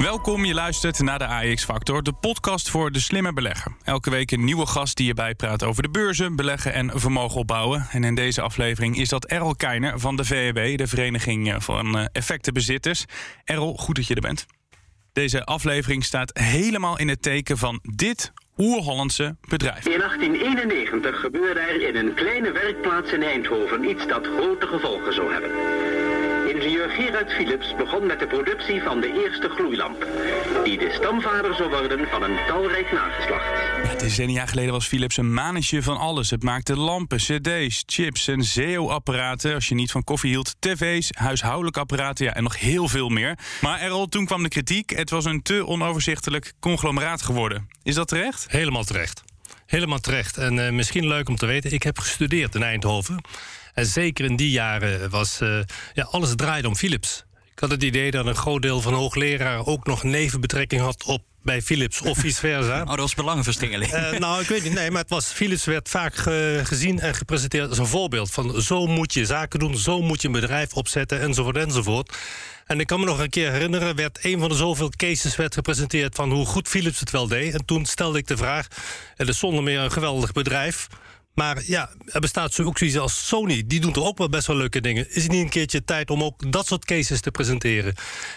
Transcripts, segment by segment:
Welkom, je luistert naar de AX Factor, de podcast voor de slimme belegger. Elke week een nieuwe gast die je bijpraat over de beurzen, beleggen en vermogen opbouwen. En in deze aflevering is dat Errol Keiner van de VEB, de Vereniging van eh, Effectenbezitters. Errol, goed dat je er bent. Deze aflevering staat helemaal in het teken van dit oer-Hollandse bedrijf. In 1891 gebeurde er in een kleine werkplaats in Eindhoven iets dat grote gevolgen zou hebben. Ingenieur Gerard Philips begon met de productie van de eerste gloeilamp, die de stamvader zou worden van een talrijk nageslacht. Ja, decennia geleden was Philips een mannetje van alles. Het maakte lampen, cd's, chips en SEO-apparaten, als je niet van koffie hield, tv's, huishoudelijke apparaten ja, en nog heel veel meer. Maar Errol, toen kwam de kritiek. Het was een te onoverzichtelijk conglomeraat geworden. Is dat terecht? Helemaal terecht. Helemaal terecht. En uh, misschien leuk om te weten, ik heb gestudeerd in Eindhoven. En zeker in die jaren was uh, ja, alles draaide om Philips. Ik had het idee dat een groot deel van hoogleraar ook nog nevenbetrekking had op bij Philips of vice versa. Oh, dat was belangenverstrengeling. Uh, nou, ik weet niet. Nee, maar het was, Philips werd vaak ge, gezien en gepresenteerd als een voorbeeld. Van zo moet je zaken doen, zo moet je een bedrijf opzetten, enzovoort, enzovoort. En ik kan me nog een keer herinneren, werd een van de zoveel cases werd gepresenteerd van hoe goed Philips het wel deed. En toen stelde ik de vraag: het is zonder meer een geweldig bedrijf. Maar ja, er bestaat ook zoiets als Sony. Die doen toch ook wel best wel leuke dingen. Is het niet een keertje tijd om ook dat soort cases te presenteren?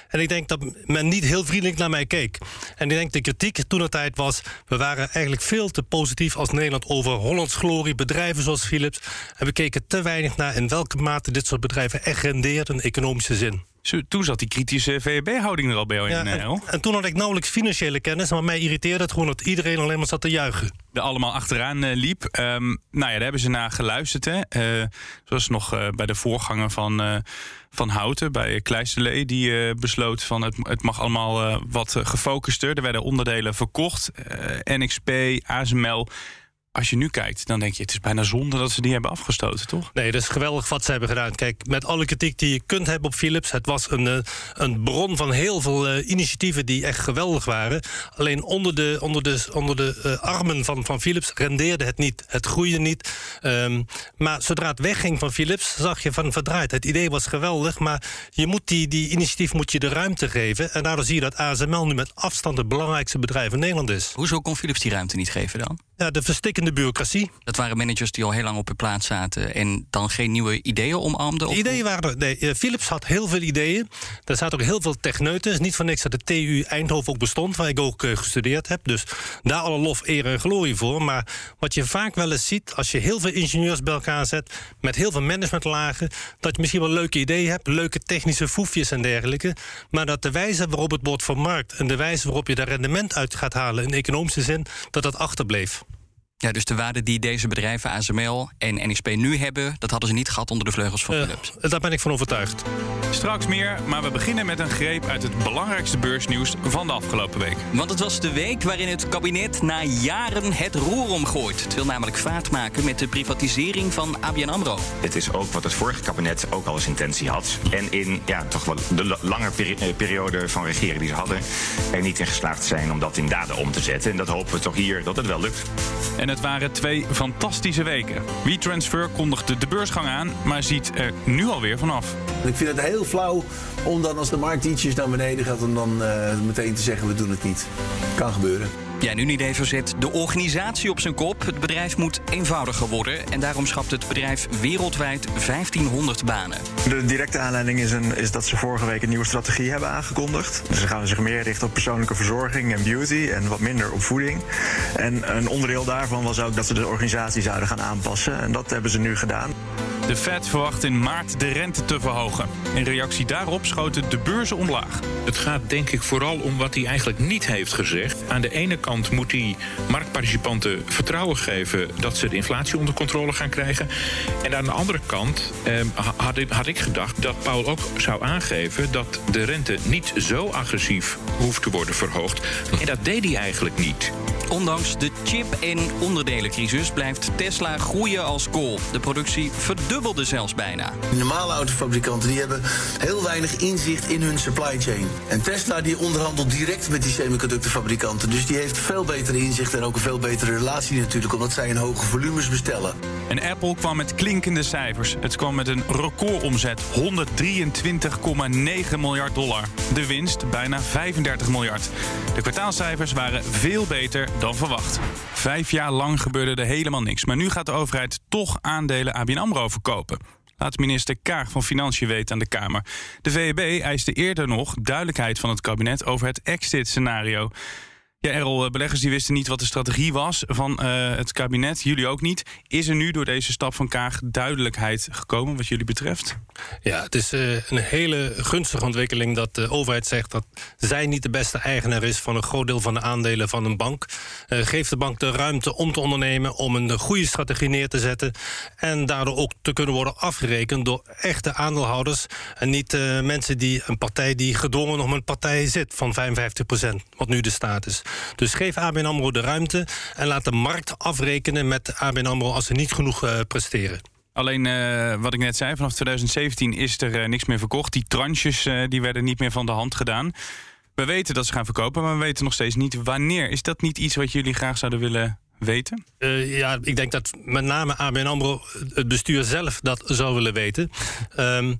En ik denk dat men niet heel vriendelijk naar mij keek. En ik denk de kritiek toen de tijd was... we waren eigenlijk veel te positief als Nederland over Hollands glorie... bedrijven zoals Philips. En we keken te weinig naar in welke mate dit soort bedrijven echt rendeerden in economische zin. Toen zat die kritische VEB-houding er al bij jou in, ja, en, en, toen had ik nauwelijks financiële kennis, maar mij irriteerde het gewoon dat iedereen alleen maar zat te juichen. Er allemaal achteraan uh, liep. Um, nou ja, daar hebben ze naar geluisterd. Hè. Uh, zoals nog uh, bij de voorganger van, van Houten, bij Kleisterlee, die besloot van het, het mag allemaal wat gefocuster. Er werden onderdelen verkocht. NXP, ASML als je nu kijkt, dan denk je, het is bijna zonde dat ze die hebben afgestoten, toch? Nee, dat is geweldig wat ze hebben gedaan. Kijk, met alle kritiek die je kunt hebben op Philips, het was een, uh, een bron van heel veel uh, initiatieven die echt geweldig waren. Alleen onder de, onder de, onder de uh, armen van, van Philips rendeerde het niet. Het groeide niet. Um, maar zodra het wegging van Philips, zag je van verdraaid. Het idee was geweldig, maar je moet die, die initiatief moet je de ruimte geven. En daardoor zie je dat ASML nu met afstand het belangrijkste bedrijf in Nederland is. Hoezo kon Philips die ruimte niet geven dan? Ja, de verstikkende bureaucratie. Dat waren managers die al heel lang op hun plaats zaten en dan geen nieuwe ideeën omarmden? De ideeën waren er. Nee, uh, Philips had heel veel ideeën. Er zaten ook heel veel techneuten. niet van niks dat de TU Eindhoven ook bestond, waar ik ook uh, gestudeerd heb. Dus daar alle lof, eer en glorie voor. Maar wat je vaak wel eens ziet, als je heel veel ingenieurs bij elkaar zet, met heel veel managementlagen, dat je misschien wel leuke ideeën hebt, leuke technische foefjes en dergelijke. Maar dat de wijze waarop het wordt vermarkt en de wijze waarop je daar rendement uit gaat halen in economische zin, dat dat achterbleef. Ja, dus de waarde die deze bedrijven ASML en NXP nu hebben, dat hadden ze niet gehad onder de vleugels van Philips. Uh, daar ben ik van overtuigd. Straks meer, maar we beginnen met een greep uit het belangrijkste beursnieuws van de afgelopen week. Want het was de week waarin het kabinet na jaren het roer omgooit. Het wil namelijk vaart maken met de privatisering van ABN AMRO. Het is ook wat het vorige kabinet ook al als intentie had. En in ja, toch wel de lange peri periode van regeren die ze hadden, er niet in geslaagd zijn om dat in daden om te zetten. En dat hopen we toch hier dat het wel lukt. En het waren twee fantastische weken. WeTransfer kondigde de beursgang aan, maar ziet er nu alweer vanaf. Ik vind het heel flauw om dan als de markt ietsjes naar beneden gaat... om dan uh, meteen te zeggen we doen het niet. Kan gebeuren. Ja, een Unilever zet de organisatie op zijn kop. Het bedrijf moet eenvoudiger worden. En daarom schapt het bedrijf wereldwijd 1500 banen. De directe aanleiding is, een, is dat ze vorige week een nieuwe strategie hebben aangekondigd. Dus ze gaan zich meer richten op persoonlijke verzorging en beauty en wat minder op voeding. En een onderdeel daarvan was ook dat ze de organisatie zouden gaan aanpassen. En dat hebben ze nu gedaan. De Fed verwacht in maart de rente te verhogen. In reactie daarop schoten de beurzen omlaag. Het gaat denk ik vooral om wat hij eigenlijk niet heeft gezegd. Aan de ene kant moet hij marktparticipanten vertrouwen geven dat ze de inflatie onder controle gaan krijgen. En aan de andere kant eh, had, ik, had ik gedacht dat Paul ook zou aangeven dat de rente niet zo agressief hoeft te worden verhoogd. En dat deed hij eigenlijk niet. Ondanks de chip- en onderdelencrisis blijft Tesla groeien als kool. De productie verdubbelde zelfs bijna. Normale autofabrikanten die hebben heel weinig inzicht in hun supply chain. En Tesla die onderhandelt direct met die semiconductorfabrikanten. Dus die heeft veel beter inzicht en ook een veel betere relatie natuurlijk... omdat zij in hoge volumes bestellen. En Apple kwam met klinkende cijfers. Het kwam met een recordomzet, 123,9 miljard dollar. De winst bijna 35 miljard. De kwartaalcijfers waren veel beter dan verwacht. Vijf jaar lang gebeurde er helemaal niks. Maar nu gaat de overheid toch aandelen ABN AMRO verkopen. Laat minister Kaag van Financiën weten aan de Kamer. De VEB eiste eerder nog duidelijkheid van het kabinet over het exit-scenario. Ja, Errol, beleggers die wisten niet wat de strategie was van uh, het kabinet. Jullie ook niet. Is er nu door deze stap van Kaag duidelijkheid gekomen wat jullie betreft? Ja, het is uh, een hele gunstige ontwikkeling dat de overheid zegt dat zij niet de beste eigenaar is van een groot deel van de aandelen van een bank. Uh, geeft de bank de ruimte om te ondernemen, om een goede strategie neer te zetten. En daardoor ook te kunnen worden afgerekend door echte aandeelhouders. En niet mensen die een partij die gedwongen met een partij zit van 55% wat nu de staat is. Dus geef ABN AMRO de ruimte en laat de markt afrekenen met ABN AMRO als ze niet genoeg uh, presteren. Alleen uh, wat ik net zei, vanaf 2017 is er uh, niks meer verkocht. Die tranches die werden niet meer van de hand gedaan. We weten dat ze gaan verkopen, maar we weten nog steeds niet wanneer. Is dat niet iets wat jullie graag zouden willen weten? Uh, ja, ik denk dat met name ABN AMRO, het bestuur zelf, dat zou willen weten. Um,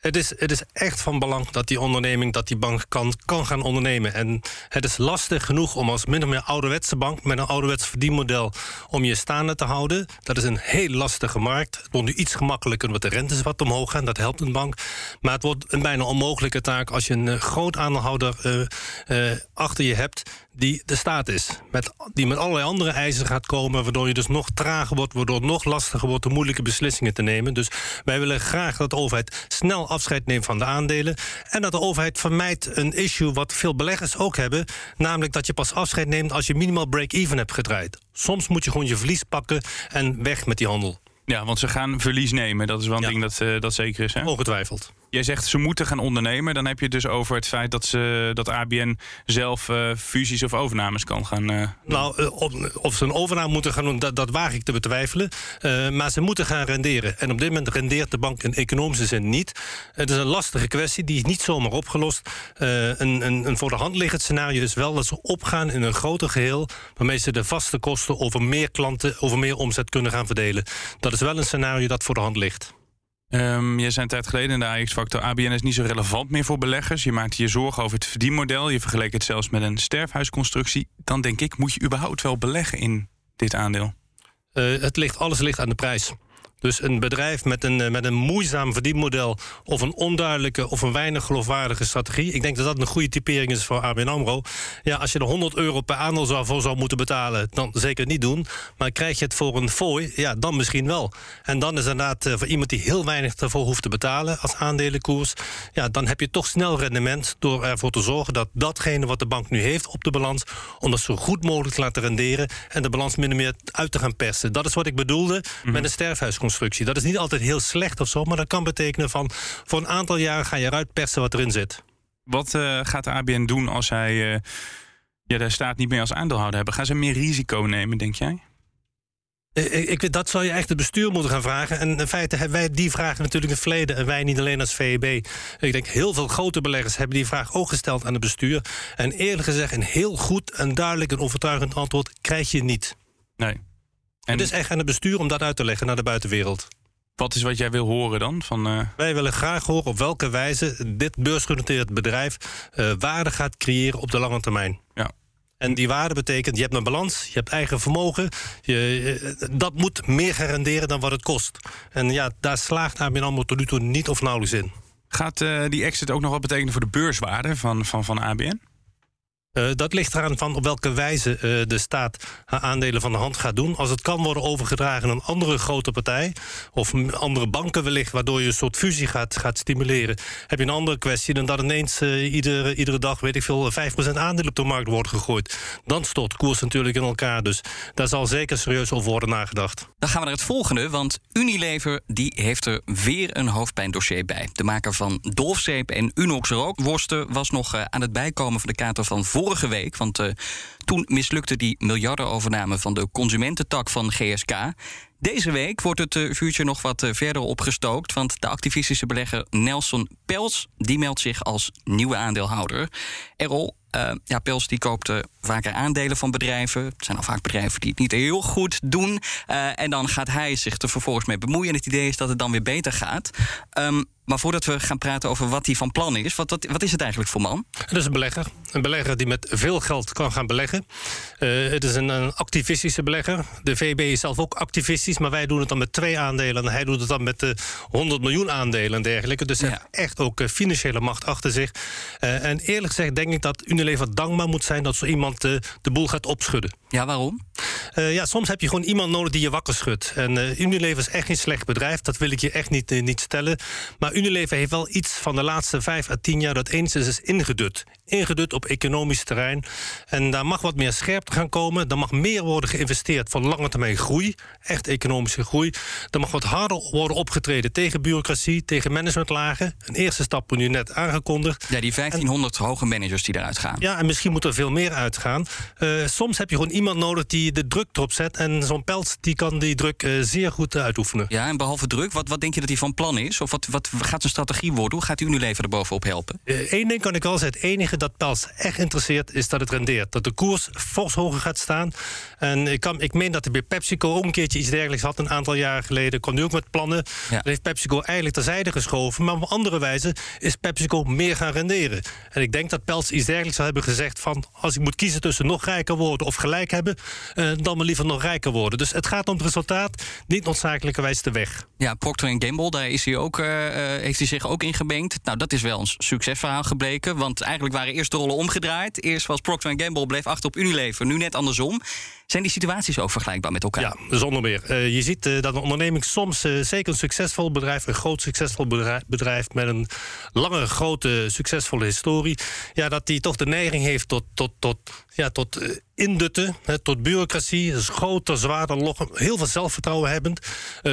het is, het is echt van belang dat die onderneming, dat die bank kan, kan gaan ondernemen. En het is lastig genoeg om als min of meer ouderwetse bank met een ouderwets verdienmodel om je staande te houden. Dat is een heel lastige markt. Het wordt nu iets gemakkelijker omdat de rentes wat omhoog gaan. Dat helpt een bank. Maar het wordt een bijna onmogelijke taak als je een uh, groot aandeelhouder uh, uh, achter je hebt die de staat is. Met, die met allerlei andere eisen gaat komen, waardoor je dus nog trager wordt, waardoor het nog lastiger wordt om moeilijke beslissingen te nemen. Dus wij willen graag dat de overheid snel afscheid neemt van de aandelen. En dat de overheid vermijdt een issue wat veel beleggers ook hebben. Namelijk dat je pas afscheid neemt als je minimaal break-even hebt gedraaid. Soms moet je gewoon je verlies pakken en weg met die handel. Ja, want ze gaan verlies nemen. Dat is wel een ja. ding dat, uh, dat zeker is. Hè? Ongetwijfeld. Jij zegt ze moeten gaan ondernemen. Dan heb je het dus over het feit dat, ze, dat ABN zelf uh, fusies of overnames kan gaan. Uh, nou, uh, of, of, ze een overname moeten gaan doen, dat, dat waag ik te betwijfelen. maar ze moeten gaan renderen. En op dit moment rendeert de bank in economische zin niet. Het is een lastige kwestie, die is niet zomaar opgelost. een, een, een voor de hand liggend scenario is wel dat ze opgaan in een groter geheel. waarmee ze de vaste kosten over meer klanten, over meer omzet kunnen gaan verdelen. Dat is wel een scenario dat voor de hand ligt. Um, je zei een tijd geleden in de AX-factor... ABN is niet zo relevant meer voor beleggers. Je maakt je zorgen over het verdienmodel. Je vergeleek het zelfs met een sterfhuisconstructie. Dan denk ik, moet je überhaupt wel beleggen in dit aandeel? Uh, het ligt, alles ligt aan de prijs. Dus een bedrijf met een, met een moeizaam verdienmodel... of een onduidelijke of een weinig geloofwaardige strategie... ik denk dat dat een goede typering is voor ABN AMRO. Ja, als je er 100 euro per aandeel zou, voor zou moeten betalen... dan zeker niet doen. Maar krijg je het voor een fooi, ja, dan misschien wel. En dan is inderdaad uh, voor iemand die heel weinig ervoor hoeft te betalen... als aandelenkoers, ja, dan heb je toch snel rendement... door ervoor te zorgen dat datgene wat de bank nu heeft op de balans... om dat zo goed mogelijk te laten renderen... en de balans min of meer uit te gaan persen. Dat is wat ik bedoelde mm -hmm. met een Dat is niet altijd heel slecht of zo, maar dat kan betekenen van voor een aantal jaren ga je eruit persen wat erin zit. Wat uh, gaat de ABN doen als hij uh, ja, de staat niet meer als aandeelhouder hebben? Gaan ze meer risico nemen, denk jij? Ik, ik, dat zou je echt het bestuur moeten gaan vragen. En in feite hebben wij die vraag natuurlijk in het verleden. En wij niet alleen als VEB. Ik denk heel veel grote beleggers hebben die vraag ook gesteld aan het bestuur. En eerlijk gezegd, een heel goed en duidelijk en overtuigend antwoord krijg je niet. Nee. En het is echt aan het bestuur om dat uit te leggen naar de buitenwereld. Wat is wat jij wil horen dan? Van, uh... Wij willen graag horen op welke wijze dit beursgenoteerd bedrijf uh, waarde gaat creëren op de lange termijn. Ja. En die waarde betekent, je hebt een balans, je hebt eigen vermogen. Je, dat moet meer gaan renderen dan wat het kost. En ja, daar slaagt ABN AMRO tot nu toe niet of nauwelijks in. Gaat uh, die exit ook nog wat betekenen voor de beurswaarde van, van, van ABN? Uh, dat ligt eraan van op welke wijze uh, de staat haar aandelen van de hand gaat doen. Als het kan worden overgedragen aan een andere grote partij... of andere banken wellicht, waardoor je een soort fusie gaat, gaat stimuleren... heb je een andere kwestie dan dat ineens uh, iedere, iedere dag... weet ik veel, 5% aandelen op de markt wordt gegooid. Dan stort koers natuurlijk in elkaar. Dus daar zal zeker serieus over worden nagedacht. Dan gaan we naar het volgende, want Unilever die heeft er weer een hoofdpijndossier bij. De maker van Dolfzeep en Unox rookworsten... was nog aan het bijkomen van de kater van vorige week. Want uh, toen mislukte die miljardenovername van de consumententak van GSK. Deze week wordt het uh, vuurtje nog wat uh, verder opgestookt. Want de activistische belegger Nelson Pels die meldt zich als nieuwe aandeelhouder. Errol, ja, Pels die koopt vaker aandelen van bedrijven. Het zijn al vaak bedrijven die het niet heel goed doen. en dan gaat hij zich er vervolgens mee bemoeien. En het idee is dat het dan weer beter gaat. Um, maar voordat we gaan praten over wat hij van plan is, wat, wat, wat is het eigenlijk voor man? Het is een belegger. Een belegger die met veel geld kan gaan beleggen. Uh, het is een, een, activistische belegger. De VB is zelf ook activistisch, maar wij doen het dan met twee aandelen. En hij doet het dan met uh, 100 miljoen aandelen en dergelijke. Dus hij ja. heeft echt ook uh, financiële macht achter zich. En eerlijk gezegd denk ik dat Unilever dankbaar moet zijn dat zo iemand de boel gaat opschudden. Ja, waarom? ja, soms heb je gewoon iemand nodig die je wakker schudt. En Unilever is echt geen slecht bedrijf, dat wil ik je echt niet, niet stellen. Maar Unilever heeft wel iets van de laatste vijf à tien jaar dat enigszins is ingedut. Ingedut op economisch terrein. En daar mag wat meer scherpte gaan komen. Er mag meer worden geïnvesteerd voor lange termijn groei. Echt economische groei. Er mag wat harder worden opgetreden tegen bureaucratie, tegen managementlagen. Een eerste stap wordt nu net aangekondigd. Ja, die 1500 en, hoge managers die eruit gaan. Ja, en misschien moet er veel meer uitgaan. Uh, soms heb je gewoon iemand nodig die de druk erop zet. En zo'n pelt die kan die druk uh, zeer goed uh, uitoefenen. Ja, en behalve druk, wat, wat denk je dat hij van plan is? Of wat, wat gaat zijn strategie worden? Hoe gaat Unilever er bovenop helpen? Eén ding kan ik wel zeggen. Het enige dat Pels echt interesseert is dat het rendeert. Dat de koers fors hoger gaat staan. En ik, kan, ik meen dat hij bij PepsiCo ook een keertje iets dergelijks had... een aantal jaar geleden. Kwam nu ook met plannen. Ja. Dat heeft PepsiCo eigenlijk terzijde geschoven. Maar op andere wijze is PepsiCo meer gaan renderen. En ik denk dat Pels iets dergelijks zou hebben gezegd van... als ik moet kiezen tussen nog rijker worden of gelijk hebben... Uh, dan maar liever nog rijker worden. Dus het gaat om het resultaat, niet noodzakelijkerwijs de weg. Ja, Procter Gamble, daar is hij ook, uh, heeft hij zich ook in gemengd. Nou, dat is wel een succesverhaal gebleken. Want eigenlijk waren eerst de rollen omgedraaid. Eerst was Procter Gamble, bleef achter op Unilever. Nu net andersom. Zijn die situaties ook vergelijkbaar met elkaar? Ja, zonder meer. Uh, je ziet uh, dat een onderneming soms, uh, zeker een succesvol bedrijf, een groot succesvol bedrijf, met een lange, grote, succesvolle historie, ja, dat die toch de neiging heeft tot, tot, tot, ja, tot indutten, hè, tot bureaucratie, dus groter, zwaarder, loggen, heel veel zelfvertrouwen hebbend,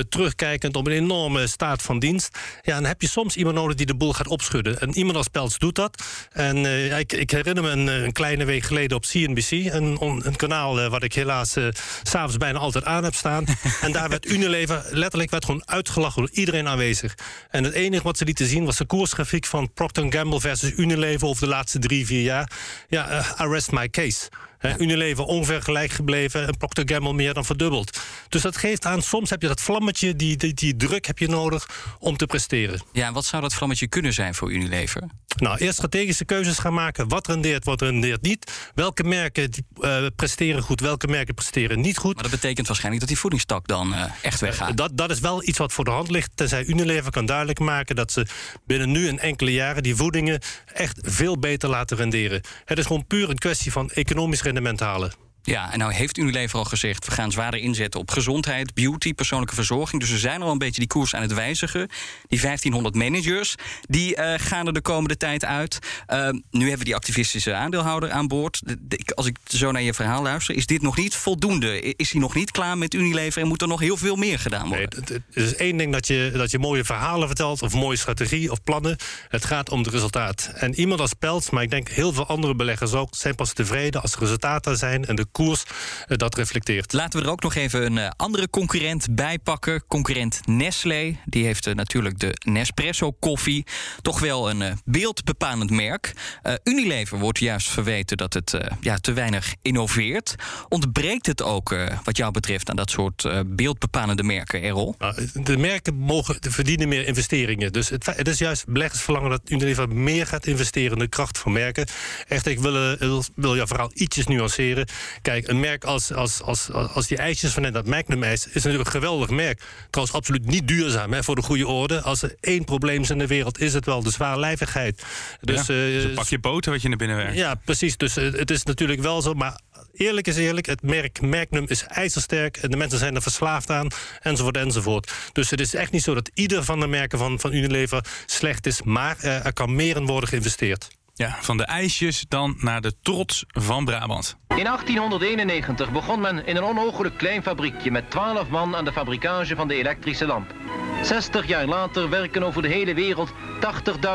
terugkijkend op een enorme staat van dienst. Ja, dan heb je soms iemand nodig die de boel gaat opschudden. En iemand als Peltz doet dat. En ik, ik, herinner me een, een, kleine week geleden op CNBC, een, een kanaal wat ik heel helaas uh, s'avonds bijna altijd aan heb staan. en daar werd Unilever letterlijk werd gewoon uitgelachen door iedereen aanwezig. En het enige wat ze lieten zien was de koersgrafiek van Procter Gamble versus Unilever over de laatste drie, vier jaar. Ja, uh, arrest my case. He, Unilever ongeveer gelijk gebleven en Procter Gamble meer dan verdubbeld. Dus dat geeft aan, soms heb je dat vlammetje, die, die, die druk heb je nodig om te presteren. Ja, en wat zou dat vlammetje kunnen zijn voor Unilever? Nou, eerst strategische keuzes gaan maken. Wat rendeert, wat rendeert niet. Welke merken uh, presteren goed, welke merken presteren niet goed. Maar dat betekent waarschijnlijk dat die voedingstak dan uh, echt weggaat. Uh, dat, dat is wel iets wat voor de hand ligt. Tenzij Unilever kan duidelijk maken dat ze binnen nu en enkele jaren die voedingen echt veel beter laten renderen. Het is gewoon puur een kwestie van economisch rendement halen. Ja, en nou heeft Unilever al gezegd... we gaan zwaarder inzetten op gezondheid, beauty, persoonlijke verzorging. Dus we zijn al een beetje die koers aan het wijzigen. Die 1500 managers, die uh, gaan er de komende tijd uit. Uh, nu hebben we die activistische aandeelhouder aan boord. Als ik zo naar je verhaal luister, is dit nog niet voldoende? Is hij nog niet klaar met Unilever en moet er nog heel veel meer gedaan worden? Nee, het is één ding dat je, dat je mooie verhalen vertelt... of mooie strategie of plannen. Het gaat om het resultaat. En iemand als Pelt, maar ik denk heel veel andere beleggers ook... zijn pas tevreden als de resultaten zijn... en de koers uh, dat reflecteert. Laten we er ook nog even een uh, andere concurrent bij pakken. Concurrent Nestlé. Die heeft uh, natuurlijk de Nespresso koffie. Toch wel een beeldbepalend merk. Unilever wordt juist verweten dat het ja, te weinig innoveert. Ontbreekt het ook wat jou betreft aan dat soort beeldbepalende merken, Errol? Nou, de merken mogen verdienen meer investeringen. Dus het, het is juist beleggers verlangen dat Unilever meer gaat investeren in de kracht van merken. Echt, ik wil, wil, wil jouw verhaal ietsjes nuanceren. Kijk, een merk als, als, als, als die ijsjes van net dat Magnum-ijs... is natuurlijk een geweldig merk. Trouwens, absoluut niet duurzaam, hè, voor de goede orde. Als er één probleem is in de wereld, is het wel de zwaarlijvigheid. Dus, ja, eh, dus een pakje boter wat je naar binnen werkt. ja, precies. Dus eh, het is natuurlijk wel zo. Maar eerlijk is eerlijk, het merk Magnum is ijzersterk. En de mensen zijn er verslaafd aan, enzovoort, enzovoort. Dus het is echt niet zo dat ieder van de merken van, van Unilever slecht is. Maar eh, er kan meer in worden geïnvesteerd. Ja, van de ijsjes dan naar de trots van Brabant. In 1891 begon men in een onogelijk klein fabriekje met 12 man aan de fabrikage van de elektrische lamp. 60 jaar later werken over de hele wereld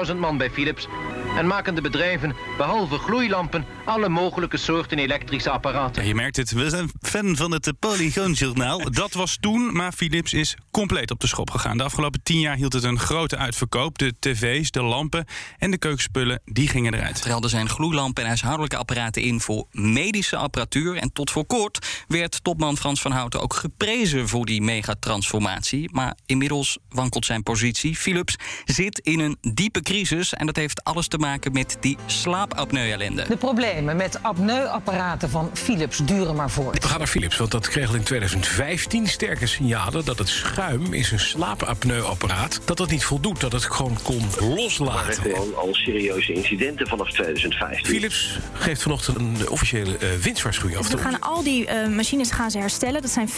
80.000 man bij Philips en maken de bedrijven, behalve gloeilampen, alle mogelijke soorten elektrische apparaten. Ja, je merkt het, we zijn fan van het Polygoonjournaal. Dat was toen, maar Philips is compleet op de schop gegaan. De afgelopen tien jaar hield het een grote uitverkoop. De tv's, de lampen en de keukenspullen, die gingen eruit. Er hadden zijn gloeilampen en huishoudelijke apparaten in voor medische apparatuur. En tot voor kort werd topman Frans van Houten ook geprezen voor die megatransformatie. Maar inmiddels wankelt zijn positie. Philips zit in een diepe crisis en dat heeft alles te maken met die slaapapneu-ellende. De problemen met apneuapparaten van Philips duren maar voort. We gaan naar Philips, want dat kreeg al in 2015 sterke signalen dat het schuim in zijn slaapapneuapparaat dat dat niet voldoet, dat het gewoon kon loslaten. gewoon al serieuze incidenten vanaf 2015. Philips geeft vanochtend een officiële uh, winstwaarschuwing af. We gaan al die uh, machines gaan ze herstellen. Dat zijn 5,2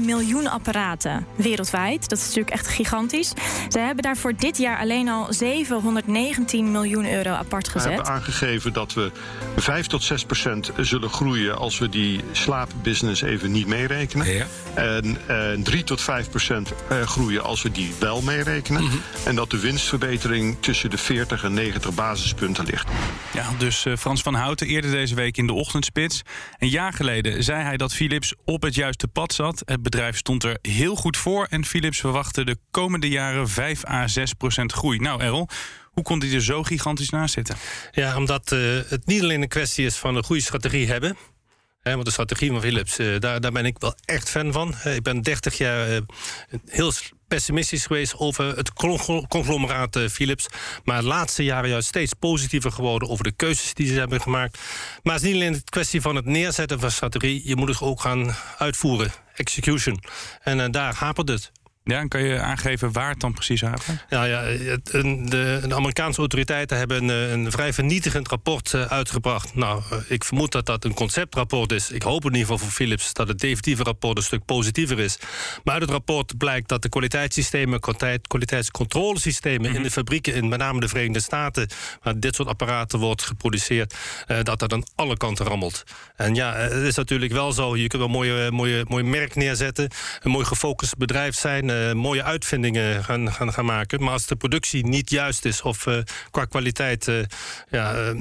miljoen apparaten wereldwijd. Dat is natuurlijk echt gigantisch. Ze hebben daarvoor dit jaar alleen al 719 miljoen euro apart gezet. We hebben aangegeven dat we 5 tot 6 procent zullen groeien als we die slaapbusiness even niet meerekenen. Ja. En, en 3 tot 5 procent groeien als we die wel meerekenen. Mm -hmm. En dat de winstverbetering tussen de 40 en 90 basispunten ligt. Ja, dus uh, Frans van Houten eerder deze week in de ochtendspits. Een jaar geleden zei hij dat Philips op het juiste pad zat. Het bedrijf stond er heel goed voor en Philips verwachtte de komende jaren 5 à 6 procent groei. Nou, Errol, hoe kon hij er zo gigantisch naast zitten? Ja, omdat uh, het niet alleen een kwestie is van een goede strategie hebben. Want de strategie van Philips, uh, daar, daar ben ik wel echt fan van. Uh, ik ben 30 jaar heel pessimistisch geweest over het conglomeraat Philips. Maar de laatste jaren juist steeds positiever geworden over de keuzes die ze hebben gemaakt. Maar het is niet alleen een kwestie van het neerzetten van strategie. Je moet het ook gaan uitvoeren. Execution. En daar hapert het. Ja, en kan je aangeven waar het dan precies hapert? Ja, ja de, de, Amerikaanse autoriteiten hebben een, een vrij vernietigend rapport uh, uitgebracht. Nou, uh, ik vermoed dat dat een conceptrapport is. Ik hoop in ieder geval voor Philips dat het definitieve rapport een stuk positiever is. Maar uit het rapport blijkt dat de kwaliteitssystemen, kwaliteit, kwaliteitscontrolesystemen mm -hmm. in de fabrieken, in met name de Verenigde Staten, waar dit soort apparaten wordt geproduceerd, dat dat aan alle kanten rammelt. En ja, het is natuurlijk wel zo. Je kunt wel een mooie, mooie, mooi merk neerzetten, een mooi gefocust bedrijf zijn. Uh, mooie uitvindingen gaan, gaan, gaan maken. Maar als de productie niet juist is of uh, qua kwaliteit uh, ja,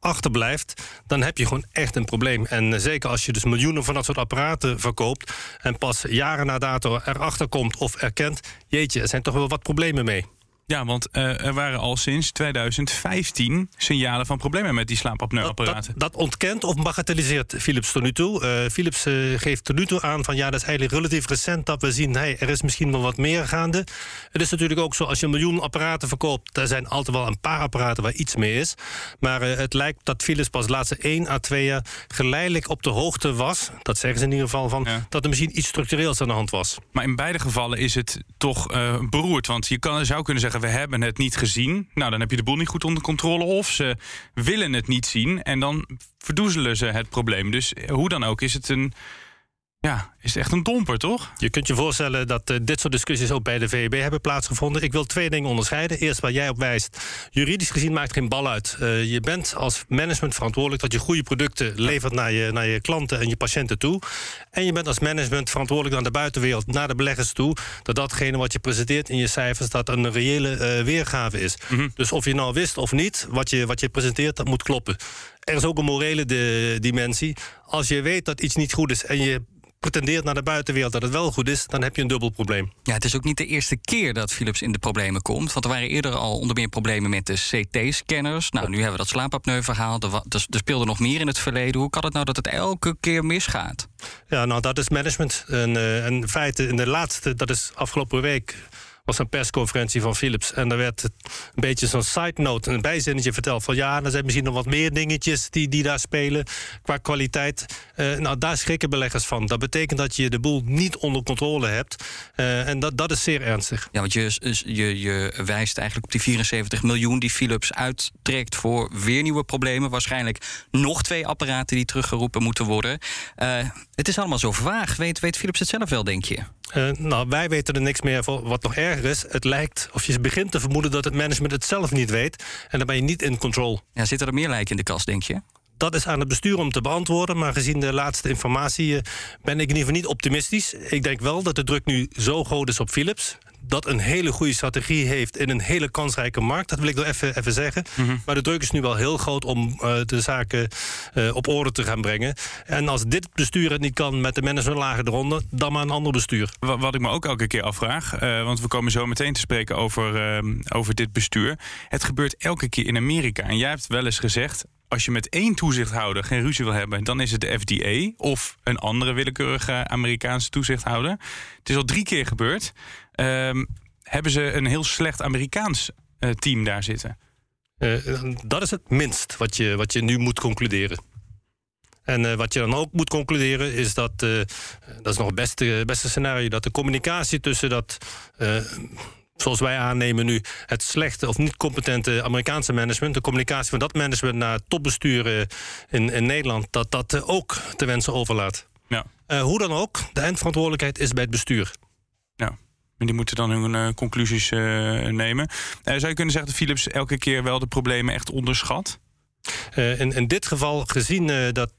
achterblijft, dan heb je gewoon echt een probleem. En zeker als je dus miljoenen van dat soort apparaten verkoopt en pas jaren na dato erachter komt of erkent, jeetje, er zijn toch wel wat problemen mee. Ja, want uh, er waren al sinds 2015 signalen van problemen met die slaapapneuapparaten. Dat, dat, dat, ontkent of bagatelliseert Philips tot nu toe. Uh, Philips uh, geeft tot nu toe aan van ja, dat is eigenlijk relatief recent dat we zien, hey, er is misschien wel wat meer gaande. Het is natuurlijk ook zo, als je een miljoen apparaten verkoopt, er zijn altijd wel een paar apparaten waar iets mee is. Maar het lijkt dat Philips pas de laatste 1 à 2 jaar geleidelijk op de hoogte was, dat zeggen ze in ieder geval, van ja. dat er misschien iets structureels aan de hand was. Maar in beide gevallen is het toch beroerd, want je kan, zou kunnen zeggen, we hebben het niet gezien. Nou, dan heb je de boel niet goed onder controle. Of ze willen het niet zien en dan verdoezelen ze het probleem. Dus hoe dan ook is het een... Ja, is het echt een domper, toch? Je kunt je voorstellen dat uh, dit soort discussies ook bij de VEB hebben plaatsgevonden. Ik wil twee dingen onderscheiden. Eerst waar jij op wijst. Juridisch gezien maakt geen bal uit. Uh, je bent als management verantwoordelijk dat je goede producten levert naar je, naar je klanten en je patiënten toe. En je bent als management verantwoordelijk naar de buitenwereld, naar de beleggers toe. Dat datgene wat je presenteert in je cijfers, dat een reële uh, weergave is. Mm -hmm. Dus of je nou wist of niet, wat je, wat je presenteert, dat moet kloppen. Er is ook een morele de, dimensie. Als je weet dat iets niet goed is en je pretendeert naar de buitenwereld dat het wel goed is, dan heb je een dubbel probleem. Ja, het is ook niet de eerste keer dat Philips in de problemen komt. Want er waren eerder al onder meer problemen met de CT-scanners. Nou, nu hebben we dat slaapapneu-verhaal. Er, speelde nog meer in het verleden. Hoe kan het nou dat het elke keer misgaat? Ja, nou, dat is management. En, uh, en feite, in de laatste, dat is afgelopen week was een persconferentie van Philips. En daar werd een beetje zo'n side note, een bijzinnetje verteld. Van ja, er zijn misschien nog wat meer dingetjes die, die daar spelen qua kwaliteit. Uh, nou, daar schrikken beleggers van. Dat betekent dat je de boel niet onder controle hebt. Uh, en dat, dat is zeer ernstig. Ja, want je, je, je wijst eigenlijk op die 74 miljoen die Philips uittrekt voor weer nieuwe problemen. Waarschijnlijk nog twee apparaten die teruggeroepen moeten worden. Uh, het is allemaal zo vaag. Weet, weet Philips het zelf wel, denk je? Uh, nou, wij weten er niks meer voor. Wat nog erger is, het lijkt of je begint te vermoeden dat het management het zelf niet weet. En dan ben je niet in control. Ja, zitten er meer lijken in de kast, denk je? Dat is aan het bestuur om te beantwoorden. Maar gezien de laatste informatie uh, ben ik in ieder geval niet optimistisch. Ik denk wel dat de druk nu zo groot is op Philips dat een hele goede strategie heeft in een hele kansrijke markt. Dat wil ik nog even, even zeggen. Mm -hmm. Maar de druk is nu wel heel groot om uh, de zaken uh, op orde te gaan brengen. En als dit bestuur het niet kan met de managementlagen eronder, dan maar een ander bestuur. Wat, wat ik me ook elke keer afvraag, uh, want we komen zo meteen te spreken over, over dit bestuur. Het gebeurt elke keer in Amerika. En jij hebt wel eens gezegd, als je met één toezichthouder geen ruzie wil hebben, dan is het de FDA of een andere willekeurige Amerikaanse toezichthouder. Het is al drie keer gebeurd. Um, hebben ze een heel slecht Amerikaans uh, team daar zitten? Uh, dat is het minst wat je, wat je nu moet concluderen. En uh, wat je dan ook moet concluderen is dat, dat is nog het beste, beste scenario, dat de communicatie tussen dat, zoals wij aannemen nu, het slechte of niet competente Amerikaanse management, de communicatie van dat management naar topbesturen in, in Nederland, dat dat ook te wensen overlaat. Ja. hoe dan ook, de eindverantwoordelijkheid is bij het bestuur. Ja. En die moeten dan hun uh, conclusies uh, nemen. Zou je kunnen zeggen dat Philips elke keer wel de problemen echt onderschat? in, in dit geval, gezien dat,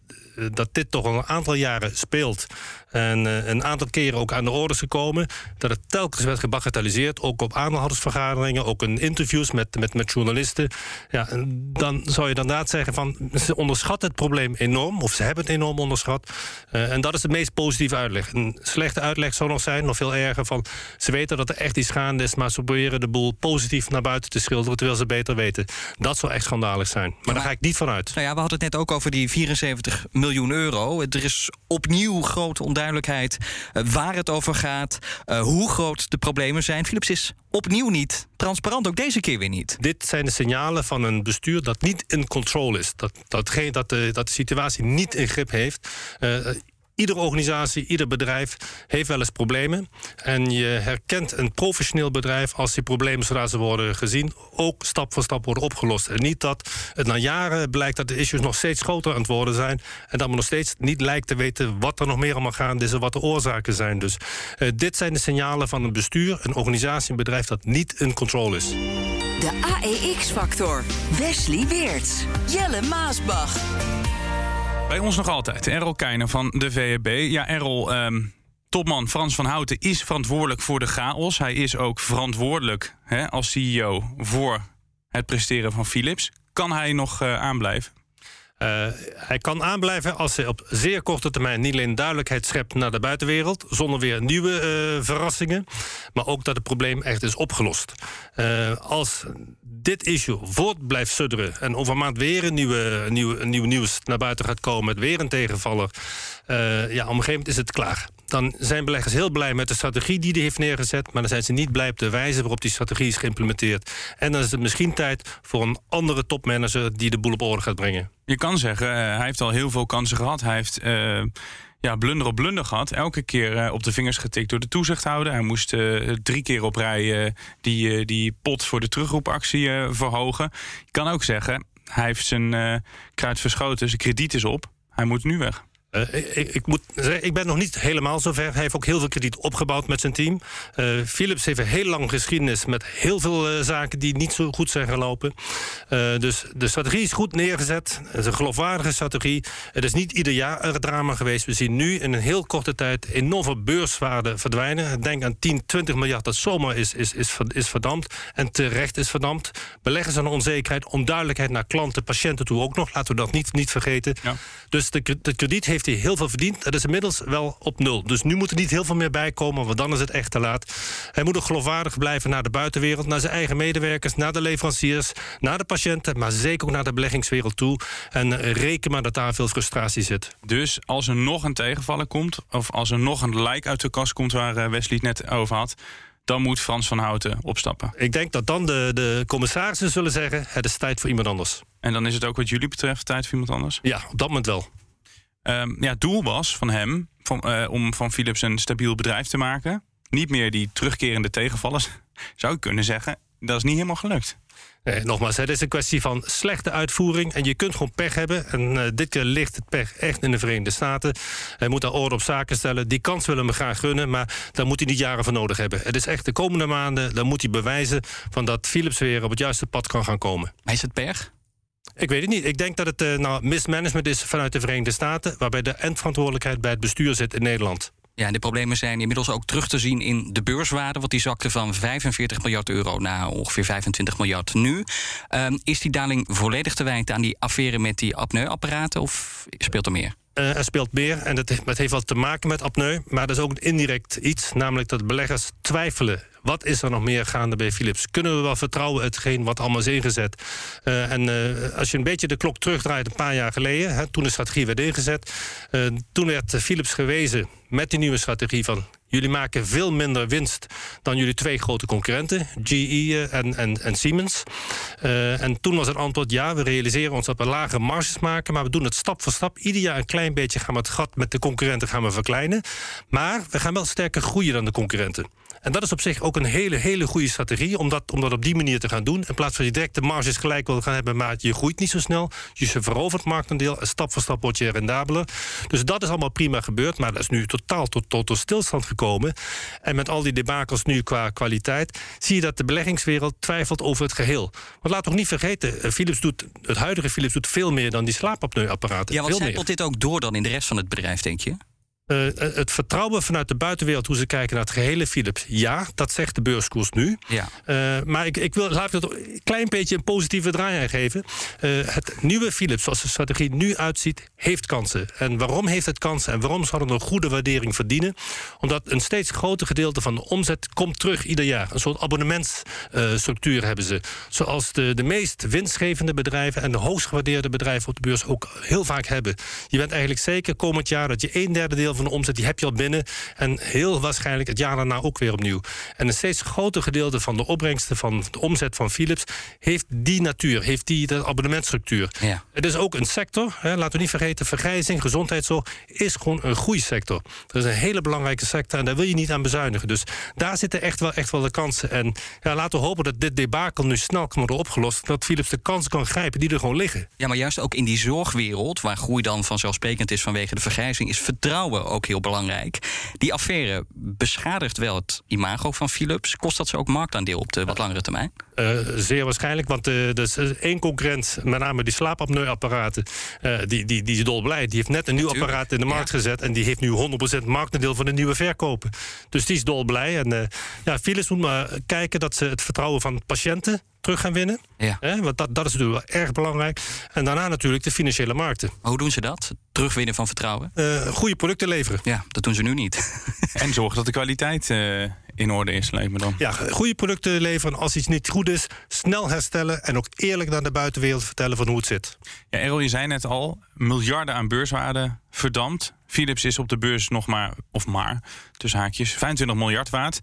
dat dit toch al een aantal jaren speelt... en een aantal keren ook aan de orde is gekomen... dat het telkens werd gebagatelliseerd, ook op aandeelhoudersvergaderingen... ook in interviews met, met, met journalisten... Ja, dan zou je inderdaad zeggen van... ze onderschatten het probleem enorm, of ze hebben het enorm onderschat. Uh, en dat is de meest positieve uitleg. Een slechte uitleg zou nog zijn, nog veel erger... van ze weten dat er echt iets gaande is... maar ze proberen de boel positief naar buiten te schilderen... terwijl ze beter weten. Dat zou echt schandalig zijn. Maar, maar daar ga ik niet van uit. Nou ja, we hadden het net ook over die 74 miljoen euro. Er is opnieuw grote onduidelijkheid uh, waar het over gaat... Uh, hoe groot de problemen zijn. Philips is opnieuw niet transparant, ook deze keer weer niet. Dit zijn de signalen van een bestuur dat niet in controle is. Dat, dat, dat, de, dat de situatie niet in grip heeft. Uh, Iedere organisatie, ieder bedrijf heeft wel eens problemen. En je herkent een professioneel bedrijf als die problemen zodra ze worden gezien ook stap voor stap worden opgelost. En niet dat het na jaren blijkt dat de issues nog steeds groter aan het worden zijn. En dat men nog steeds niet lijkt te weten wat er nog meer allemaal gaande is en wat de oorzaken zijn. Dus uh, dit zijn de signalen van een bestuur, een organisatie, een bedrijf dat niet in controle is. De AEX-factor. Wesley Weerts. Jelle Maasbach. Bij ons nog altijd, Errol Keijner van de VEB. Ja, Errol, um, topman Frans van Houten is verantwoordelijk voor de chaos. Hij is ook verantwoordelijk hè, als CEO voor het presteren van Philips. Kan hij nog uh, aanblijven? Uh, hij kan aanblijven als hij op zeer korte termijn niet alleen duidelijkheid schept naar de buitenwereld, zonder weer nieuwe uh, verrassingen, maar ook dat het probleem echt is opgelost. Uh, als dit issue voort blijft sudderen en over maand weer een nieuwe, nieuw nieuws naar buiten gaat komen met weer een tegenvaller, ja, op een gegeven moment is het klaar dan zijn beleggers heel blij met de strategie die hij heeft neergezet. Maar dan zijn ze niet blij op de wijze waarop die strategie is geïmplementeerd. En dan is het misschien tijd voor een andere topmanager die de boel op orde gaat brengen. Je kan zeggen, uh, hij heeft al heel veel kansen gehad. Hij heeft. Uh ja, blunder op blunder gehad. Elke keer uh, op de vingers getikt door de toezichthouder. Hij moest drie keer op rij die, die pot voor de terugroepactie verhogen. Je kan ook zeggen, hij heeft zijn kruid verschoten, zijn krediet is op. Hij moet nu weg. Uh, ik, ik, moet zeggen, ik ben nog niet helemaal zover. Hij heeft ook heel veel krediet opgebouwd met zijn team. Uh, Philips heeft een heel lang geschiedenis met heel veel uh, zaken die niet zo goed zijn gelopen. dus de strategie is goed neergezet. Het is een geloofwaardige strategie. Het is niet ieder jaar een drama geweest. We zien nu in een heel korte tijd enorme beurswaarde verdwijnen. Denk aan 10, 20 miljard dat zomaar is, is, is, is verdampt. En terecht is verdampt. Beleggers aan onzekerheid, onduidelijkheid naar klanten, patiënten toe ook nog. Laten we dat niet, niet vergeten. Ja. Dus de, de krediet heeft heeft hij heel veel verdiend. Dat is inmiddels wel op nul. Dus nu moet er niet heel veel meer bij komen, want dan is het echt te laat. Hij moet ook geloofwaardig blijven naar de buitenwereld, naar zijn eigen medewerkers, naar de leveranciers, naar de patiënten, maar zeker ook naar de beleggingswereld toe. En reken maar dat daar veel frustratie zit. Dus als er nog een tegenvaller komt, of als er nog een lijk uit de kast komt waar Wesley het net over had, dan moet Frans van Houten opstappen. Ik denk dat dan de, de commissarissen zullen zeggen: het is tijd voor iemand anders. En dan is het ook wat jullie betreft tijd voor iemand anders? Ja, op dat moment wel. Um, ja, het doel was van hem van, uh, om van Philips een stabiel bedrijf te maken. Niet meer die terugkerende tegenvallers, zou ik kunnen zeggen. Dat is niet helemaal gelukt. Nee, nogmaals, het is een kwestie van slechte uitvoering. En je kunt gewoon pech hebben. En uh, dit keer ligt het pech echt in de Verenigde Staten. Hij moet daar orde op zaken stellen. Die kans willen we graag gunnen, maar daar moet hij niet jaren voor nodig hebben. Het is echt de komende maanden, dan moet hij bewijzen... Van dat Philips weer op het juiste pad kan gaan komen. Maar is het pech? Ik weet het niet. Ik denk dat het uh, nou, mismanagement is vanuit de Verenigde Staten... waarbij de eindverantwoordelijkheid bij het bestuur zit in Nederland. Ja, en de problemen zijn inmiddels ook terug te zien in de beurswaarde. Want die zakte van 45 miljard euro naar ongeveer 25 miljard nu. Um, is die daling volledig te wijten aan die affaire met die apneuapparaten? Of speelt er meer? Uh, er speelt meer en dat, heeft wel te maken met apneu. Maar dat is ook een indirect iets. Namelijk dat beleggers twijfelen wat is er nog meer gaande bij Philips? Kunnen we wel vertrouwen hetgeen wat allemaal is ingezet? Uh, en uh, als je een beetje de klok terugdraait een paar jaar geleden... Hè, toen de strategie werd ingezet... Uh, toen werd Philips gewezen met die nieuwe strategie van... jullie maken veel minder winst dan jullie twee grote concurrenten... GE en, en, en Siemens. en toen was het antwoord ja, we realiseren ons dat we lage marges maken... maar we doen het stap voor stap. Ieder jaar een klein beetje gaan we het gat met de concurrenten gaan we verkleinen. Maar we gaan wel sterker groeien dan de concurrenten. En dat is op zich ook een hele, hele goede strategie om dat, om dat op die manier te gaan doen. In plaats van je direct de marges gelijk wil gaan hebben, maar je groeit niet zo snel. Je verovert marktendeel en stap voor stap word je rendabeler. Dus dat is allemaal prima gebeurd, maar dat is nu totaal tot, tot, tot stilstand gekomen. En met al die debakels nu qua kwaliteit, zie je dat de beleggingswereld twijfelt over het geheel. Want laat toch niet vergeten, Philips doet, het huidige Philips doet veel meer dan die slaapapneuapparaten. Ja, wat zijpelt dit ook door dan in de rest van het bedrijf, denk je? Uh, het vertrouwen vanuit de buitenwereld, hoe ze kijken naar het gehele Philips. Ja, dat zegt de beurskoers nu. Ja. Uh, maar ik, ik wil, laat ik het een klein beetje een positieve draai aan geven. Uh, het nieuwe Philips, zoals de strategie nu uitziet, heeft kansen. En waarom heeft het kansen? En waarom zou het een goede waardering verdienen? Omdat een steeds groter gedeelte van de omzet komt terug ieder jaar. Een soort abonnementsstructuur hebben ze. Zoals de, de meest winstgevende bedrijven en de hoogst gewaardeerde bedrijven op de beurs ook heel vaak hebben. Je bent eigenlijk zeker komend jaar dat je een derde deel van de omzet die heb je al binnen. En heel waarschijnlijk het jaar daarna ook weer opnieuw. En een steeds groter gedeelte van de opbrengsten van de omzet van Philips heeft die natuur, heeft die de abonnementstructuur. Ja. Het is ook een sector, hè, laten we niet vergeten, vergrijzing, gezondheidszorg is gewoon een groeisector. Dat is een hele belangrijke sector en daar wil je niet aan bezuinigen. Dus daar zitten echt wel, echt wel de kansen. En ja, laten we hopen dat dit debakel nu snel kan worden opgelost. Dat Philips de kansen kan grijpen die er gewoon liggen. Ja, maar juist ook in die zorgwereld, waar groei dan vanzelfsprekend is vanwege de vergrijzing, is vertrouwen ook heel belangrijk. Die affaire beschadigt wel het imago van Philips. Kost dat ze ook marktaandeel op de wat langere termijn? Uh, zeer waarschijnlijk, want uh, er is één concurrent, met name die slaapapneuapparaten, uh, die, die, die is dolblij. Die heeft net een nieuw Natuurlijk, apparaat in de markt ja. gezet en die heeft nu 100% marktaandeel van de nieuwe verkopen. Dus die is dolblij. En ja, Philips moet maar kijken dat ze het vertrouwen van patiënten terug gaan winnen. Ja. Hè, want dat, dat is natuurlijk wel erg belangrijk. En daarna natuurlijk de financiële markten. Maar hoe doen ze dat? Terugwinnen van vertrouwen? Uh, goede producten leveren. Ja, dat doen ze nu niet. en zorgen dat de kwaliteit uh, in orde is, lijkt me dan. Ja, goede producten leveren. Als iets niet goed is, snel herstellen. En ook eerlijk naar de buitenwereld vertellen van hoe het zit. Ja, Errol, je zei net al, miljarden aan beurswaarde verdampt. Philips is op de beurs nog maar, of maar, tussen haakjes, 25 miljard waard.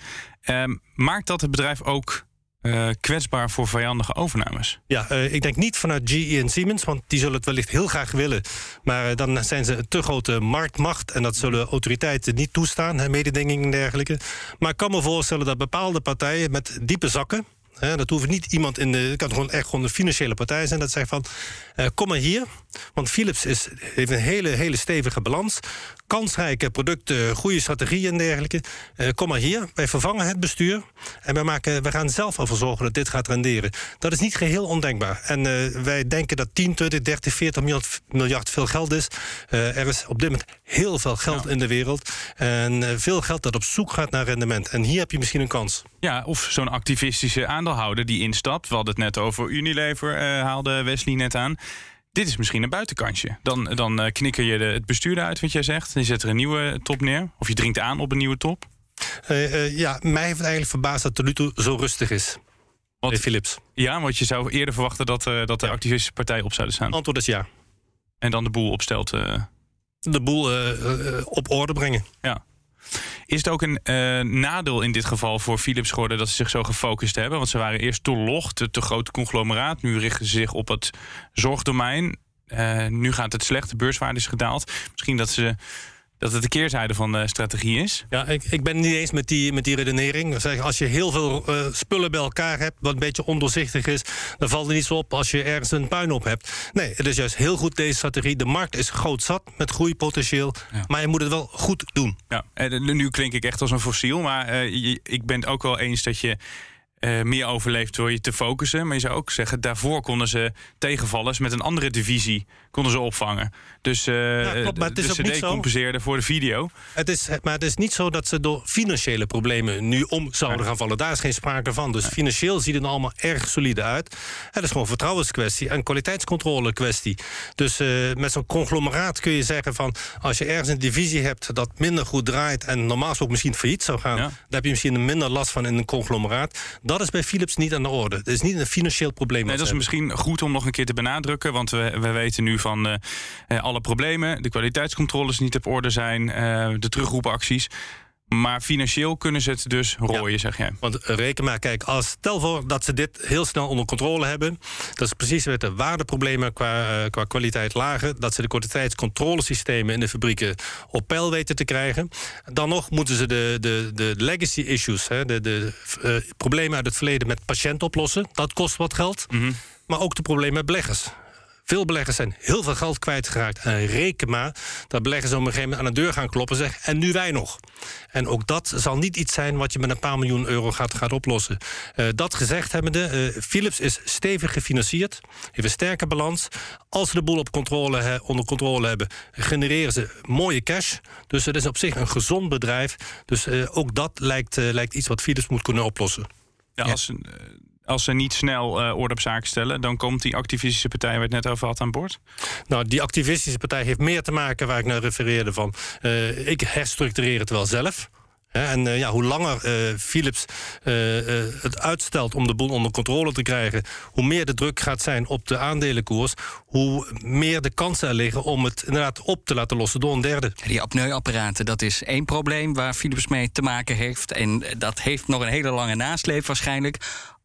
Um, maakt dat het bedrijf ook uh, kwetsbaar voor vijandige overnames? Ja, uh, ik denk niet vanuit GE en Siemens, want die zullen het wellicht heel graag willen. Maar uh, dan zijn ze een te grote marktmacht en dat zullen autoriteiten niet toestaan, mededinging en dergelijke. Maar ik kan me voorstellen dat bepaalde partijen met diepe zakken. Hè, dat hoeft niet iemand in de. Het kan gewoon echt gewoon een financiële partij zijn. Dat zegt van. Uh, kom maar hier. Want Philips is, heeft een hele, hele stevige balans. Kansrijke producten, goede strategieën en dergelijke. Uh, kom maar hier. Wij vervangen het bestuur. En wij, maken, wij gaan zelf ervoor zorgen dat dit gaat renderen. Dat is niet geheel ondenkbaar. En uh, wij denken dat 10, 20, 30, 40 miljard, miljard veel geld is. er is op dit moment heel veel geld ja. in de wereld. En veel geld dat op zoek gaat naar rendement. En hier heb je misschien een kans. Ja, of zo'n activistische aandeelhouder die instapt. We hadden het net over Unilever, uh, haalde Wesley net aan. Dit is misschien een buitenkansje. Dan, dan uh, knikker je de, het bestuur uit, wat jij zegt. Je zet er een nieuwe top neer. Of je dringt aan op een nieuwe top. Uh, ja, mij heeft het eigenlijk verbaasd dat het tot nu toe zo rustig is. Wat, Philips. Ja, want je zou eerder verwachten dat, dat de ja. activistische partij op zouden staan. Antwoord is ja. En dan de boel opstelt. De boel op orde brengen. Ja. Is het ook een eh, nadeel in dit geval voor Philips geworden dat ze zich zo gefocust hebben? Want ze waren eerst te log, te, te groot conglomeraat. Nu richten ze zich op het zorgdomein. Eh, nu gaat het slecht, de beurswaarde is gedaald. Misschien dat ze dat het de keerzijde van de strategie is. Ja, ik, ik ben het niet eens met die, met die redenering. Als je heel veel eh, spullen bij elkaar hebt, wat een beetje ondoorzichtig is, dan valt er niets op als je ergens een puin op hebt. Nee, het is juist heel goed deze strategie. De markt is groot zat met groeipotentieel, maar je moet het wel goed doen. Ja, en nu klink ik echt als een fossiel, maar eh, ik ben het ook wel eens dat je uh, meer overleeft door je te focussen. Maar je zou ook zeggen, daarvoor konden ze tegenvallers met een andere divisie konden ze opvangen. Dus, uh, ja, klopt, maar het is de CD compenseerde voor de video. Het is, maar het is niet zo dat ze door financiële problemen nu om zouden gaan vallen. Daar is geen sprake van. Dus financieel ziet het er allemaal erg solide uit. Het is gewoon een vertrouwenskwestie en kwaliteitscontrole kwestie. Dus uh, met zo'n conglomeraat kun je zeggen van... als je ergens een divisie hebt dat minder goed draait... en normaal ook misschien failliet zou gaan... dan heb je misschien minder last van in een conglomeraat dat is bij Philips niet aan de orde. Het is niet een financieel probleem. Nee, dat is misschien goed om nog een keer te benadrukken. Want we, we weten nu van uh, alle problemen. De kwaliteitscontroles niet op orde zijn. Uh, de terugroepacties. Maar financieel kunnen ze het dus rooien, zeg jij. Want reken maar, kijk, als, stel voor dat ze dit heel snel onder controle hebben. Dat is precies met de waardeproblemen qua, uh, qua kwaliteit lager. Dat ze de kwaliteitscontrolesystemen in de fabrieken op peil weten te krijgen. Dan nog moeten ze de, de, de legacy issues, hè, de, de uh, problemen uit het verleden met patiënten oplossen. Dat kost wat geld. Mm -hmm. Maar ook de problemen met beleggers. Veel beleggers zijn heel veel geld kwijtgeraakt. En reken maar dat beleggers op een gegeven moment aan de deur gaan kloppen en zeggen... en nu wij nog. En ook dat zal niet iets zijn wat je met een paar miljoen euro gaat, gaat oplossen. Uh, dat gezegd hebbende, uh, Philips is stevig gefinancierd. Heeft een sterke balans. Als ze de boel op controle, he, onder controle hebben, genereren ze mooie cash. Dus het is op zich een gezond bedrijf. Dus uh, ook dat lijkt, lijkt iets wat Philips moet kunnen oplossen. Ja, als een als ze niet snel uh, orde op zaken stellen, dan komt die activistische partij waar het net over had aan boord? Nou, die activistische partij heeft meer te maken waar ik naar refereerde van. Uh, ik herstructureer het wel zelf. En uh, ja, hoe langer uh, Philips uh, het uitstelt om de boel onder controle te krijgen, hoe meer de druk gaat zijn op de aandelenkoers, hoe meer de kansen er liggen om het inderdaad op te laten lossen door een derde. Die apneuapparaten, dat is één probleem waar Philips mee te maken heeft. En dat heeft nog een hele lange nasleep waarschijnlijk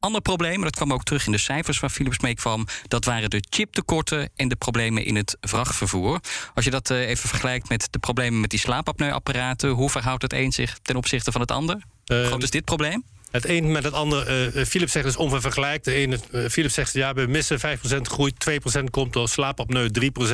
ander probleem, dat kwam ook terug in de cijfers waar Philips mee kwam, dat waren de chiptekorten en de problemen in het vrachtvervoer. Als je dat even vergelijkt met de problemen met die slaapapneuapparaten, hoe verhoudt het een zich ten opzichte van het ander? Uh, Groot is dit probleem? Het een met het ander. Uh, Philips zegt dus onvergelijk. De ene, uh, Philips zegt ja, we missen 5% groei. 2% komt door slaapapneu.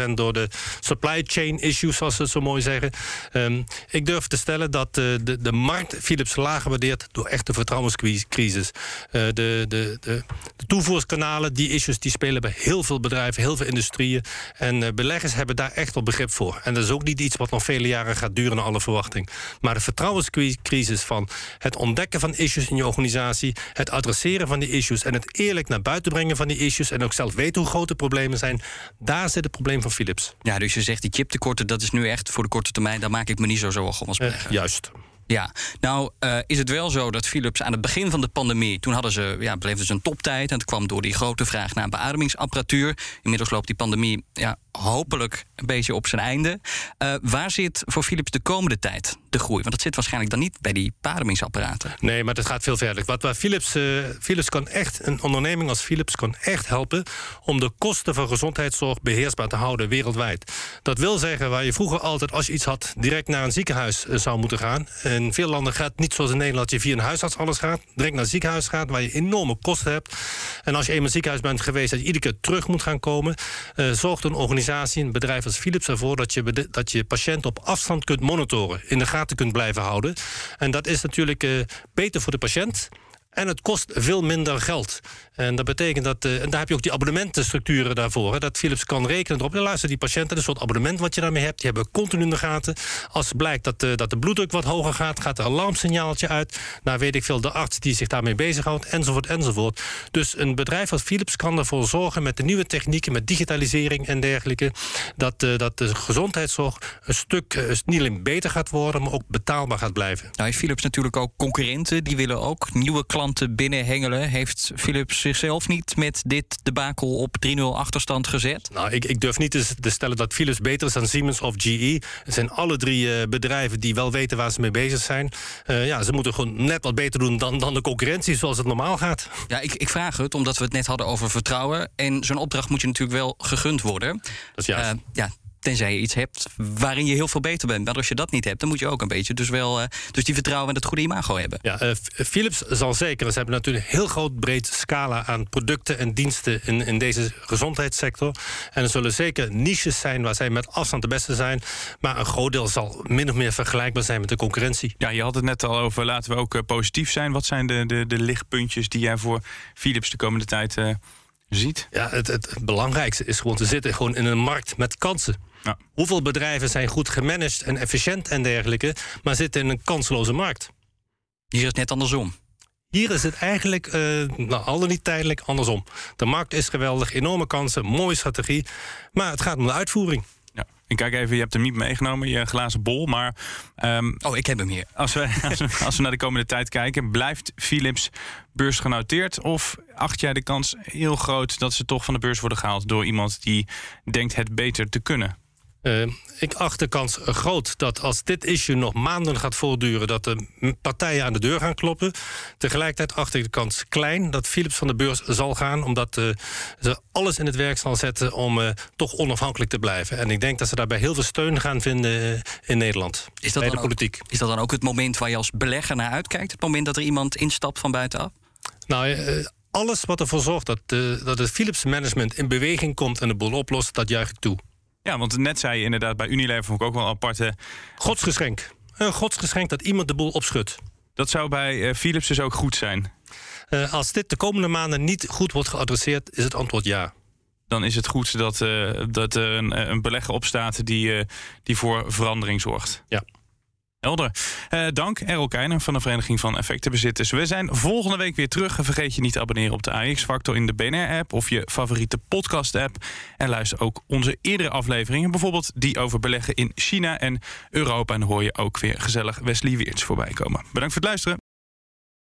3% door de supply chain issues, zoals ze zo mooi zeggen. Um, ik durf te stellen dat de, de markt Philips lager waardeert door echte vertrouwenscrisis. de, de, de, de, toevoerskanalen, die issues, die spelen bij heel veel bedrijven, heel veel industrieën. En beleggers hebben daar echt wel begrip voor. En dat is ook niet iets wat nog vele jaren gaat duren naar alle verwachting. Maar de vertrouwenscrisis van het ontdekken van issues in je organisatie, het adresseren van die issues en het eerlijk naar buiten brengen van die issues en ook zelf weten hoe groot de problemen zijn, daar zit het probleem van Philips. Ja, dus je zegt die chiptekorten, dat is nu echt voor de korte termijn, daar maak ik me niet zo zorgen om als uh, Juist. Ja, nou uh, is het wel zo dat Philips aan het begin van de pandemie... toen hadden ze, ja, dus een toptijd... en het kwam door die grote vraag naar beademingsapparatuur. Inmiddels loopt die pandemie ja, hopelijk een beetje op zijn einde. Uh, waar zit voor Philips de komende tijd de groei? Want dat zit waarschijnlijk dan niet bij die beademingsapparaten. Nee, maar dat gaat veel verder. Wat Philips, uh, Philips kan echt, een onderneming als Philips kan echt helpen... om de kosten van gezondheidszorg beheersbaar te houden wereldwijd. Dat wil zeggen, waar je vroeger altijd als je iets had... direct naar een ziekenhuis zou moeten gaan... In veel landen gaat het niet zoals in Nederland, dat je via een huisarts alles gaat. Direct naar het ziekenhuis gaat, waar je enorme kosten hebt. En als je eenmaal ziekenhuis bent geweest, dat je iedere keer terug moet gaan komen. Uh, zorgt een organisatie, een bedrijf als Philips ervoor dat je, dat je patiënt op afstand kunt monitoren. In de gaten kunt blijven houden. En dat is natuurlijk uh, beter voor de patiënt. En het kost veel minder geld. En dat betekent dat, uh, en daar heb je ook die abonnementenstructuren daarvoor. Hè, dat Philips kan rekenen erop. Dan luister die patiënten, een soort abonnement wat je daarmee hebt. Die hebben continu in de gaten. Als blijkt dat, uh, dat de bloeddruk wat hoger gaat, gaat er een alarmsignaaltje uit. Nou weet ik veel, de arts die zich daarmee bezighoudt, enzovoort, enzovoort. Dus een bedrijf als Philips kan ervoor zorgen met de nieuwe technieken, met digitalisering en dergelijke, dat, uh, dat de gezondheidszorg een stuk niet alleen beter gaat worden, maar ook betaalbaar gaat blijven. Nou heeft Philips natuurlijk ook concurrenten. Die willen ook nieuwe klanten binnenhengelen. Heeft Philips zichzelf niet met dit debakel op 3-0 achterstand gezet? Nou, ik, ik durf niet te, te stellen dat Philips beter is dan Siemens of GE. Het zijn alle drie eh, bedrijven die wel weten waar ze mee bezig zijn. Eh, ja, ze moeten gewoon net wat beter doen dan, dan de concurrentie zoals het normaal gaat. Ja, ik, ik vraag het omdat we het net hadden over vertrouwen. En zo'n opdracht moet je natuurlijk wel gegund worden. Dat is juist. Eh, ja, tenzij je iets hebt waarin je heel veel beter bent. Maar als je dat niet hebt, dan moet je ook een beetje dus wel... eh, dus die vertrouwen en het goede imago hebben. Ja, eh, F- Philips zal zeker. Ze hebben natuurlijk een heel groot breed scala aan producten en diensten in, in deze gezondheidssector. En er zullen zeker niches zijn waar zij met afstand de beste zijn. Maar een groot deel zal min of meer vergelijkbaar zijn met de concurrentie. Ja, je had het net al over, laten we ook eh, positief zijn. Wat zijn de, de, de lichtpuntjes die jij voor Philips de komende tijd eh, ziet? Ja, het, het belangrijkste is gewoon te zitten gewoon in een markt met kansen. Hoeveel bedrijven zijn goed gemanaged en efficiënt en dergelijke, maar zitten in een kansloze markt? Hier is het net andersom. Hier is het eigenlijk, eh nou, al dan niet tijdelijk, andersom. De markt is geweldig, enorme kansen, mooie strategie. Maar het gaat om de uitvoering. Ja. Ik kijk even, je hebt hem niet meegenomen, je glazen bol. Maar, ehm, oh, ik heb hem hier. Als we, als, we, als we naar de komende tijd kijken, blijft Philips beursgenoteerd? Of acht jij de kans heel groot dat ze toch van de beurs worden gehaald door iemand die denkt het beter te kunnen? Eh, ik acht de kans groot dat als dit issue nog maanden gaat voortduren... dat de partijen aan de deur gaan kloppen. Tegelijkertijd acht ik de kans klein dat Philips van de beurs zal gaan... omdat eh, ze alles in het werk zal zetten om eh, toch onafhankelijk te blijven. En ik denk dat ze daarbij heel veel steun gaan vinden in Nederland. Is dat, bij dan de politiek. Ook, is dat dan ook het moment waar je als belegger naar uitkijkt? Het moment dat er iemand instapt van buitenaf? Nou, alles wat ervoor zorgt dat, dat het Philips management in beweging komt... en de boel oplost, dat juich ik toe. Ja, want net zei je inderdaad bij Unilever vond ik ook wel een aparte... Godsgeschenk. Een godsgeschenk dat iemand de boel opschudt. Dat zou bij eh, Philips dus ook goed zijn? Eh, als dit de komende maanden niet goed wordt geadresseerd, is het antwoord ja. Dan is het goed dat, eh, dat er een, een belegger opstaat die, die voor verandering zorgt. Ja. Helder. Eh, dank, Errol Keijner van de Vereniging van Effectenbezitters. We zijn volgende week weer terug. Vergeet je niet te abonneren op de AX-factor in de BNR-app... of je favoriete podcast-app. En luister ook onze eerdere afleveringen. Bijvoorbeeld die over beleggen in China en Europa. En dan hoor je ook weer gezellig Wesley Weerts voorbij komen. Bedankt voor het luisteren.